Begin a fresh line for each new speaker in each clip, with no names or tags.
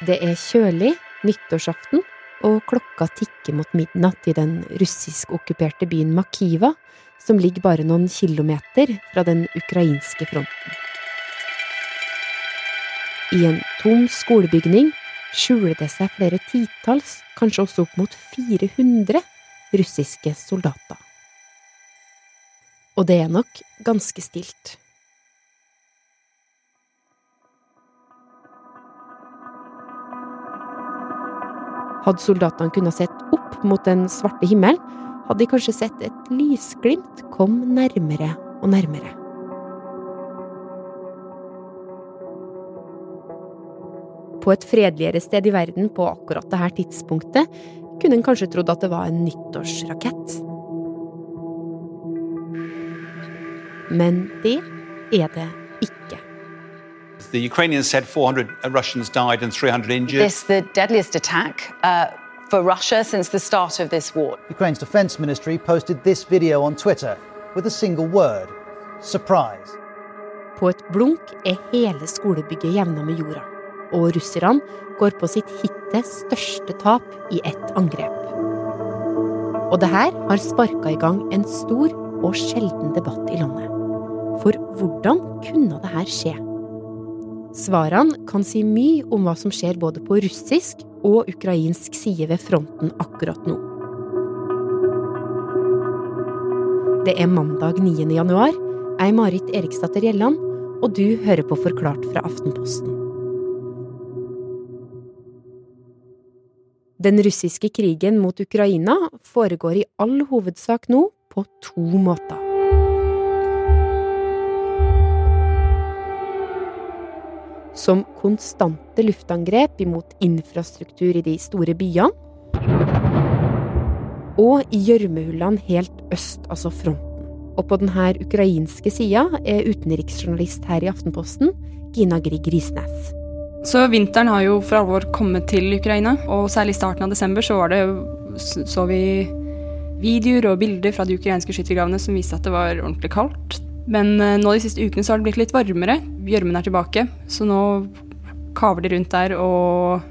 Det er kjølig, nyttårsaften, og klokka tikker mot midnatt i den russisk-okkuperte byen Makiva, som ligger bare noen kilometer fra den ukrainske fronten. I en tom skolebygning skjuler det seg flere titalls, kanskje også opp mot 400 russiske soldater. Og det er nok ganske stilt. Hadde soldatene kunnet sett opp mot den svarte himmelen, hadde de kanskje sett et lysglimt kom nærmere og nærmere. På et fredeligere sted i verden på akkurat dette tidspunktet kunne en kanskje trodd at det var en nyttårsrakett. Men det er det.
The Ukrainians said 400 Russians died and 300 injured.
This the deadliest attack uh, for Russia since the start of this war.
Ukraine's defense ministry posted this video on Twitter with a single word surprise.
På et blunk er hele skolebygget jevna med jorda, og russerne går på sitt hittil største tap i ett angrep. Og det her har sparka i gang en stor og sjelden debatt i landet. For hvordan kunne det her skje? Svarene kan si mye om hva som skjer både på russisk og ukrainsk side ved fronten akkurat nå. Det er mandag 9. januar. Jeg er Marit Eriksdatter Gjelland, og du hører på Forklart fra Aftenposten. Den russiske krigen mot Ukraina foregår i all hovedsak nå på to måter. Som konstante luftangrep imot infrastruktur i de store byene. Og i gjørmehullene helt øst, altså fronten. Og på denne ukrainske sida er utenriksjournalist her i Aftenposten, Gina Grieg Risnes.
Så vinteren har jo for alvor kommet til Ukraina, og særlig i starten av desember så var det så vi videoer og bilder fra de ukrainske skyttergravene som viste at det var ordentlig kaldt. Men eh, nå de siste ukene så har det blitt litt varmere. Gjørmen er tilbake, så nå kaver de rundt der og,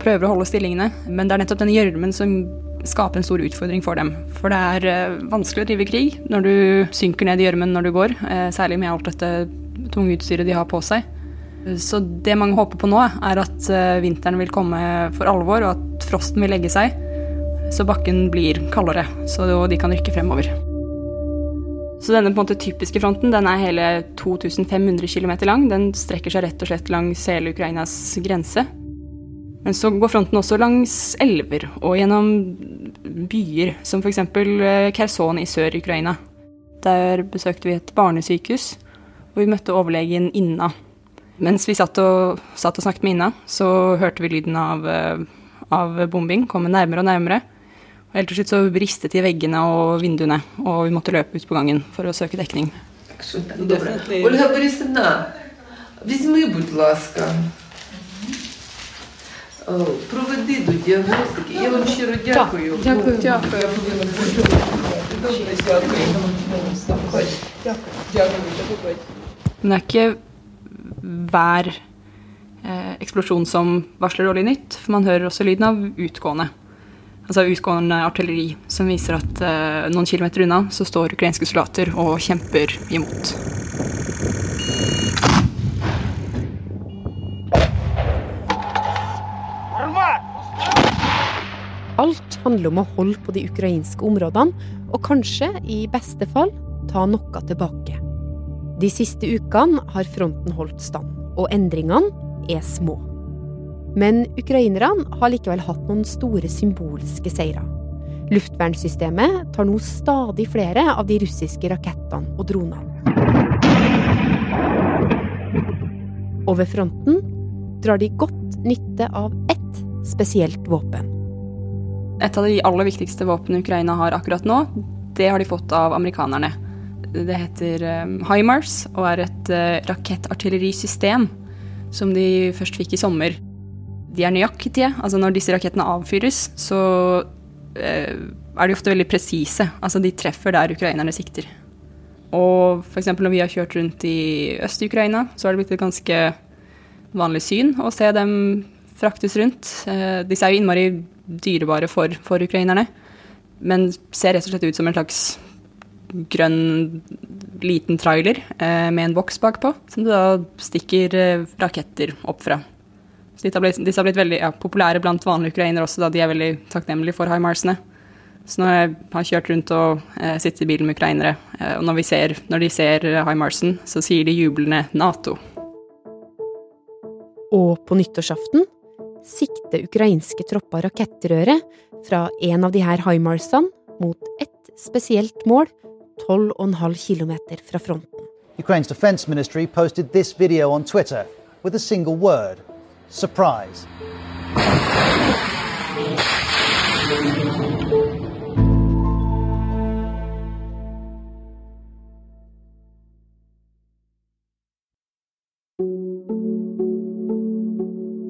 prøver å holde stillingene. Men det er nettopp denne gjørmen som skaper en stor utfordring for dem. For det er uh, vanskelig å drive krig når du synker ned i gjørmen når du går, uh, særlig med alt dette tunge utstyret de har på seg. Så det mange håper på nå, er at vinteren vil komme for alvor, og at frosten vil legge seg, så bakken blir kaldere, så de kan rykke fremover. Så denne måte typiske fronten den er hele 2500 km lang. Den strekker seg rett og slett langs hele Ukrainas grense. Men så går fronten også langs elver og gjennom byer, som f.eks. Kherson i Sør-Ukraina. Der besøkte vi et barnesykehus, og vi møtte overlegen Inna. Mens vi satt og, satt og snakket med Inna, så hørte vi lyden av, av bombing komme nærmere og nærmere. Og helt til slutt så ristet de veggene og vinduene, og vi måtte løpe ut på gangen for å søke dekning.
Ольга Борисівна, візьми, будь ласка. О, Проведи до діагностики. Я вам щиро дякую.
Дякую.
Дякую. Добре, дякую. Дякую. Дякую.
Men det er ikke hver eh, eksplosjon som varsler dårlig nytt, for man hører også lyden av utgående. Altså utgående artilleri, som viser at eh, noen kilometer unna så står ukrainske soldater og kjemper imot.
Alt handler om å holde på de ukrainske områdene, og kanskje, i beste fall, ta noe tilbake. De siste ukene har fronten holdt stand, og endringene er små. Men ukrainerne har likevel hatt noen store symbolske seire. Luftvernsystemet tar nå stadig flere av de russiske rakettene og dronene. Og ved fronten drar de godt nytte av ett spesielt våpen.
Et av de aller viktigste våpnene Ukraina har akkurat nå, det har de fått av amerikanerne. Det heter um, HIMARS og er et uh, rakettartillerisystem som de først fikk i sommer. De er nøyaktige. Altså når disse rakettene avfyres, så eh, er de ofte veldig presise. Altså de treffer der ukrainerne sikter. Og f.eks. når vi har kjørt rundt i Øst-Ukraina, så har det blitt et ganske vanlig syn å se dem fraktes rundt. Eh, disse er jo innmari dyrebare for, for ukrainerne, men ser rett og slett ut som en slags grønn liten trailer eh, med en boks bakpå, som du da stikker eh, raketter opp fra. Disse har blitt, disse har blitt veldig ja, populære blant vanlige ukrainere også, da de er veldig takknemlige for HIMARSene. Så når jeg har kjørt rundt og eh, sittet i bilen med ukrainere, eh, og når, ser, når, de ser HIMARSen, så sier de jublende Nato.
Og på nyttårsaften sikter ukrainske tropper rakettrøret fra en av de her HIMARSene mot ett spesielt mål 12,5 km fra fronten.
Ukraine's defense ministry posted this video on Twitter with a single word surprise.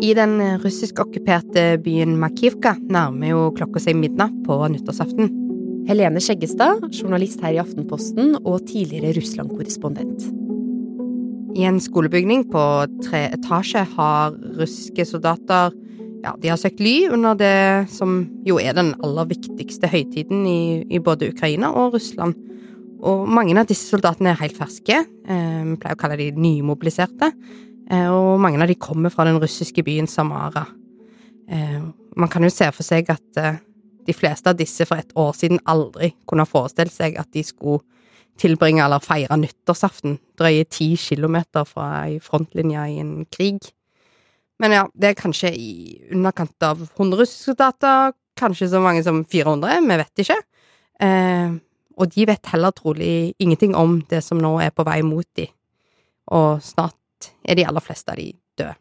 I den russisk-okkuperte byen Makivka nærmer jo klokka seg midnatt på nyttårsaften. Helene Skjeggestad, journalist her i Aftenposten og tidligere Russland-korrespondent. I en skolebygning på tre etasjer har russiske soldater ja, de har søkt ly under det som jo er den aller viktigste høytiden i, i både Ukraina og Russland. Og mange av disse soldatene er helt ferske, eh, vi pleier å kalle de nymobiliserte, eh, og mange av de kommer fra den russiske byen Samara. Eh, man kan jo se for seg at de fleste av disse for et år siden aldri kunne forestilt seg at de skulle tilbringe eller feire nyttårsaften drøye ti kilometer fra ei frontlinje i en krig. Men ja, det er kanskje i underkant av 100 russiske soldater, kanskje så mange som 400, vi vet ikke. Eh, og de vet heller trolig ingenting om det som nå er på vei mot de, og snart er de aller fleste av de døde.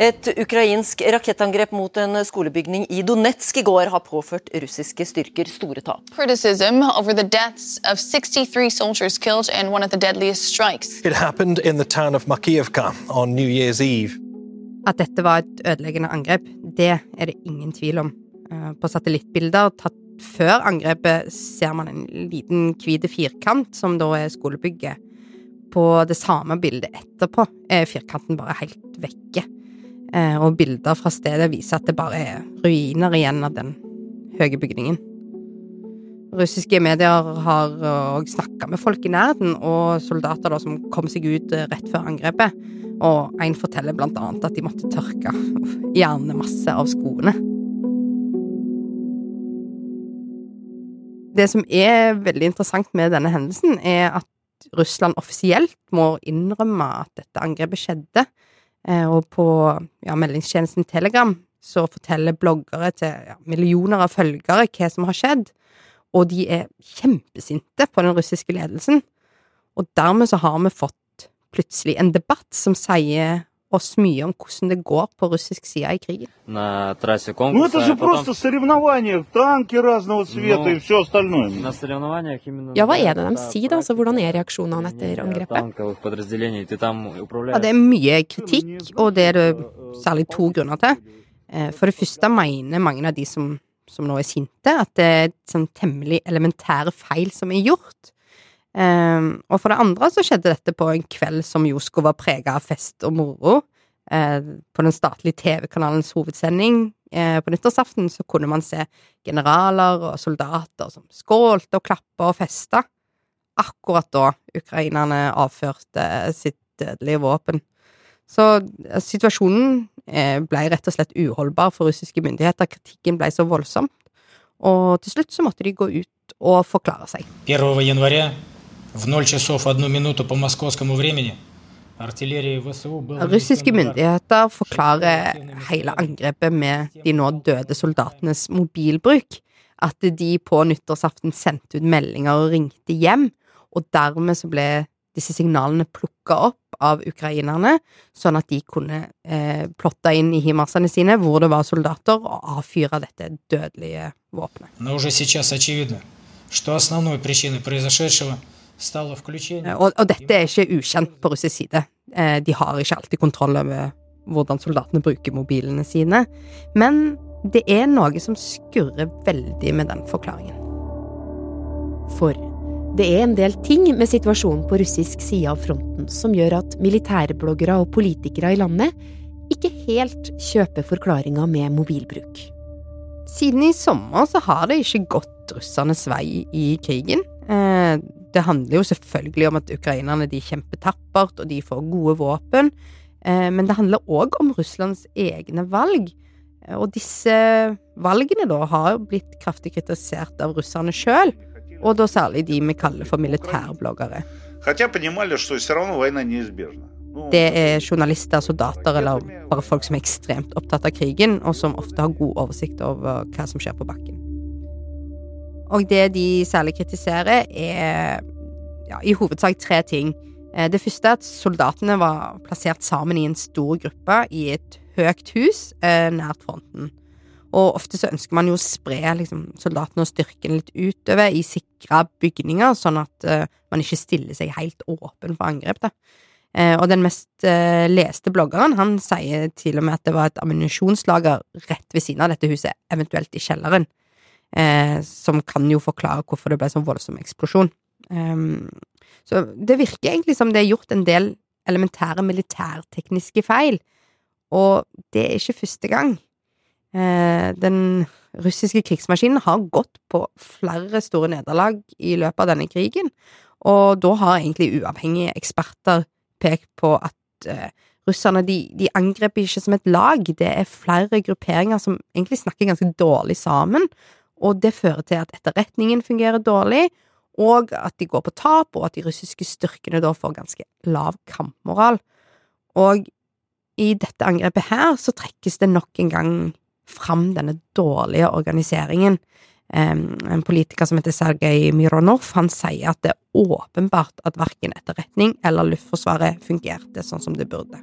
Et ukrainsk rakettangrep mot en skolebygning i Donetsk i går har påført russiske styrker store tap.
Criticism over the deaths of 63 soldiers killed in one of the deadliest strikes.
It happened in the town of Makiivka on New Year's Eve.
At dette var et ødeleggende angrep, det er det ingen tvil om. Eh, på satellittbilder tatt før angrepet ser man en liten hvit firkant, som da er skolebygget. På det samme bildet etterpå er firkanten bare helt vekke. Eh, og bilder fra stedet viser at det bare er ruiner igjen av den høye bygningen. Russiske medier har òg snakka med folk i nærheten, og soldater da, som kom seg ut eh, rett før angrepet. Og en forteller blant annet at de måtte tørke hjernemasse av skoene. Det som er veldig interessant med denne hendelsen, er at Russland offisielt må innrømme at dette angrepet skjedde. Eh, og på ja, meldingstjenesten Telegram så forteller bloggere til ja, millioner av følgere hva som har skjedd, og de er kjempesinte på den russiske ledelsen. Og dermed så har vi fått plutselig en debatt som sier oss mye om hvordan det går på russisk side i krigen.
На трассе конкурса. Ну это же просто соревнования, танки разного цвета и все остальное. На соревнованиях именно...
Ja, hva er det de sier, da? Altså, hvordan er reaksjonene etter angrepet? Ja, det er mye kritikk, og det er det særlig to grunner til. For det første mener mange av de som, som nå er sinte, at det er sånn temmelig elementære feil som er gjort. Um, og for det andre så skjedde dette på en kveld som jo skulle være prega av fest og moro. Uh, på den statlige TV-kanalens hovedsending uh, på nyttårsaften så kunne man se generaler og soldater som skålte og klappa og festa. Akkurat da ukrainerne avførte sitt dødelige våpen. Så uh, situasjonen ble rett og slett uholdbar for russiske myndigheter. Kritikken ble så voldsomt. Og til slutt så måtte de gå ut og forklare seg. 1. januar в 0 часов 1 минуту по московскому времени Russiske myndigheter forklarer hele angrepet med de nå døde soldatenes mobilbruk. At de på nyttårsaften sendte ut meldinger og ringte hjem, og dermed så ble disse signalene plukka opp av ukrainerne, sånn at de kunne eh, plotte inn i himarsene sine hvor det var soldater, og avfyre dette dødelige våpenet. Eh, og, og, dette er ikke ukjent på russisk side. Eh, de har ikke alltid kontroll over hvordan soldatene bruker mobilene sine. Men det er noe som skurrer veldig med den forklaringen. For det er en del ting med situasjonen på russisk side av fronten som gjør at militærbloggere og politikere i landet
ikke helt kjøper forklaringa med mobilbruk.
Siden i sommer så har det ikke gått russernes vei i krigen. Eh, det handler jo selvfølgelig om at ukrainerne de kjemper tappert, og de får gode våpen. Eh, men det handler òg om Russlands egne valg. Og disse valgene da har blitt kraftig kritisert av russerne sjøl, og da særlig de vi kaller for militærbloggere. Det er journalister, soldater eller bare folk som er ekstremt opptatt av krigen, og som ofte har god oversikt over hva som skjer på bakken. Og det de særlig kritiserer, er ja, i hovedsak tre ting. Eh, det første er at soldatene var plassert sammen i en stor gruppe i et høyt hus eh, nært fronten. Og ofte så ønsker man jo å spre liksom, soldatene og styrken litt utover i sikra bygninger, sånn at uh, man ikke stiller seg helt åpen for angrep. Uh, og den mest uh, leste bloggeren han sier til og med at det var et ammunisjonslager rett ved siden av dette huset, eventuelt i kjelleren, som kan jo forklare hvorfor det ble sånn voldsom eksplosjon. Um, så det virker egentlig som det er gjort en del elementære militærtekniske feil, og det er ikke første gang. Eh, den russiske krigsmaskinen har gått på flere store nederlag i løpet av denne krigen, og da har egentlig uavhengige eksperter pekt på at eh, russerne de, de angrep ikke som et lag, det er flere grupperinger som egentlig snakker ganske dårlig sammen, og det fører til at etterretningen fungerer dårlig, og at de går på tap, og at de russiske styrkene da får ganske lav kampmoral. Og i dette angrepet her så trekkes det nok en gang fram denne dårlige organiseringen. En politiker som heter Sergej Mironov, han sier at det er åpenbart at verken etterretning eller Luftforsvaret fungerte sånn som det burde.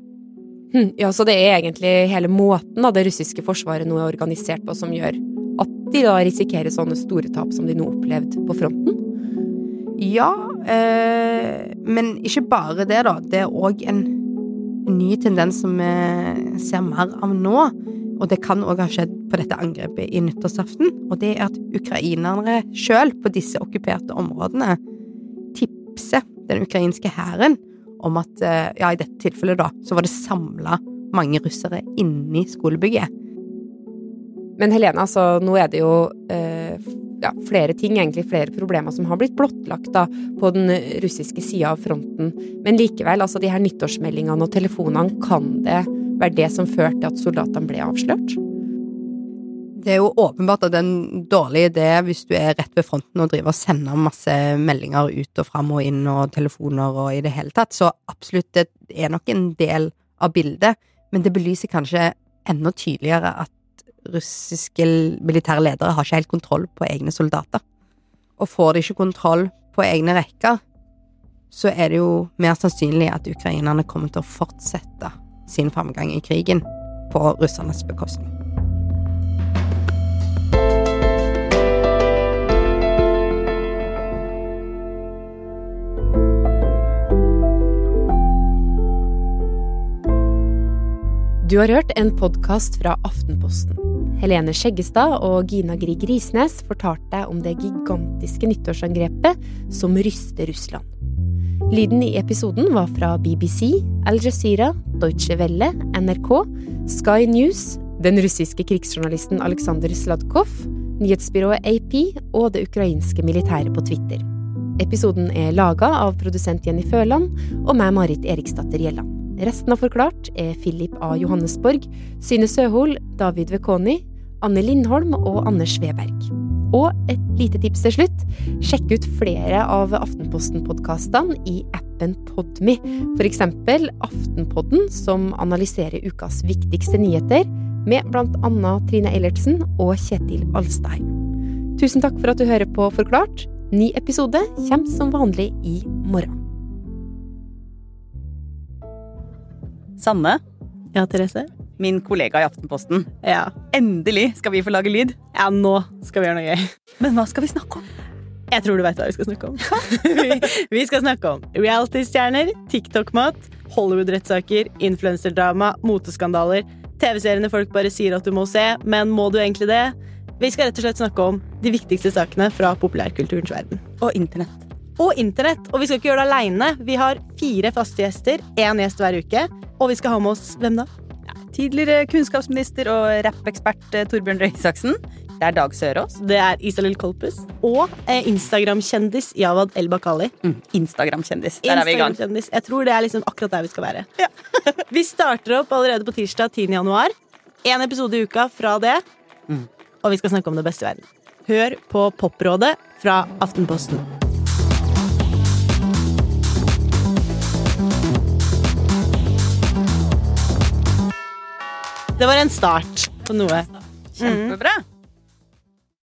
Hm, ja, Så det er egentlig hele måten da det russiske forsvaret nå er organisert på som gjør at de da risikerer sånne store tap som de nå opplevde på fronten?
Ja, eh, men ikke bare det, da. Det er òg en ny tendens som vi ser mer av nå, og det kan òg ha skjedd på dette angrepet i nyttårsaften, og det er at ukrainerne sjøl på disse okkuperte områdene tipser den ukrainske hæren om at eh, ja, i dette tilfellet, da, så var det samla mange russere inni skolebygget.
Men Helene, altså, nå er det jo eh, ja, flere ting, egentlig flere problemer som har blitt blottlagt da, på den russiske sida av fronten. Men likevel, altså de her nyttårsmeldingene og telefonene, kan det være det som førte til at soldatene ble avslørt?
Det er jo åpenbart at det er en dårlig idé hvis du er rett ved fronten og driver og sender masse meldinger ut og fram og inn og telefoner og i det hele tatt, så absolutt, det er nok en del av bildet, men det belyser kanskje enda tydeligere at russiske militære ledere har ikke helt kontroll på egne soldater. Og får de ikke kontroll på egne rekker, så er det jo mer sannsynlig at ukrainerne kommer til å fortsette sin framgang i krigen på russernes bekostning.
Du har hørt en podkast fra Aftenposten. Helene Skjeggestad og Gina Grieg Risnes fortalte om det gigantiske nyttårsangrepet som ryster Russland. Lyden i episoden var fra BBC, Al Jazeera, Deutsche Welle, NRK, Sky News, den russiske krigsjournalisten Aleksandr Sladkov, nyhetsbyrået AP og det ukrainske militæret på Twitter. Episoden er laga av produsent Jenny Føland og meg, Marit Eriksdatter Gjelland. Resten av Forklart er Philip A. Johannesborg, Syne Søhol, David Vekoni, Anne Lindholm og Anders Sveberg. Og et lite tips til slutt. Sjekk ut flere av Aftenposten-podkastene i appen Podme. Eksempel Aftenpodden, som analyserer ukas viktigste nyheter, med annet Trine Eilertsen og Kjetil Alstheim. Tusen takk for at du hører på Forklart. Ny episode kommer som vanlig i morgen.
Sanne.
Ja, Therese?
Min kollega i Aftenposten.
Ja.
Endelig skal vi få lage lyd.
Ja, nå skal vi gjøre noe gøy.
Men hva skal vi snakke om?
Jeg tror du vet hva vi skal snakke om. vi, vi skal snakke om reality-stjerner, TikTok-mat, Hollywood-rettssaker, influenserdrama, moteskandaler, TV-seriene folk bare sier at du må se, men må du egentlig det? Vi skal rett og slett snakke om de viktigste sakene fra populærkulturens verden.
Og internett
og internett. Og vi skal ikke gjøre det aleine. Vi har fire faste gjester, én gjest hver uke. Og vi skal ha med oss hvem da?
Tidligere kunnskapsminister og rappekspert eh, Torbjørn Røe Isaksen. Det er Dag Sørås.
Det er Isalill Kolpus. Og eh, Instagram-kjendis Jawad El Bakali.
Mm, Instagram-kjendis. Der er vi i gang.
Jeg tror det er liksom akkurat der vi skal være. vi starter opp allerede på tirsdag 10. januar. Én episode i uka fra det.
Mm.
Og vi skal snakke om det beste i verden. Hør på Poprådet fra Aftenposten. Det var en start på noe.
Kjempebra.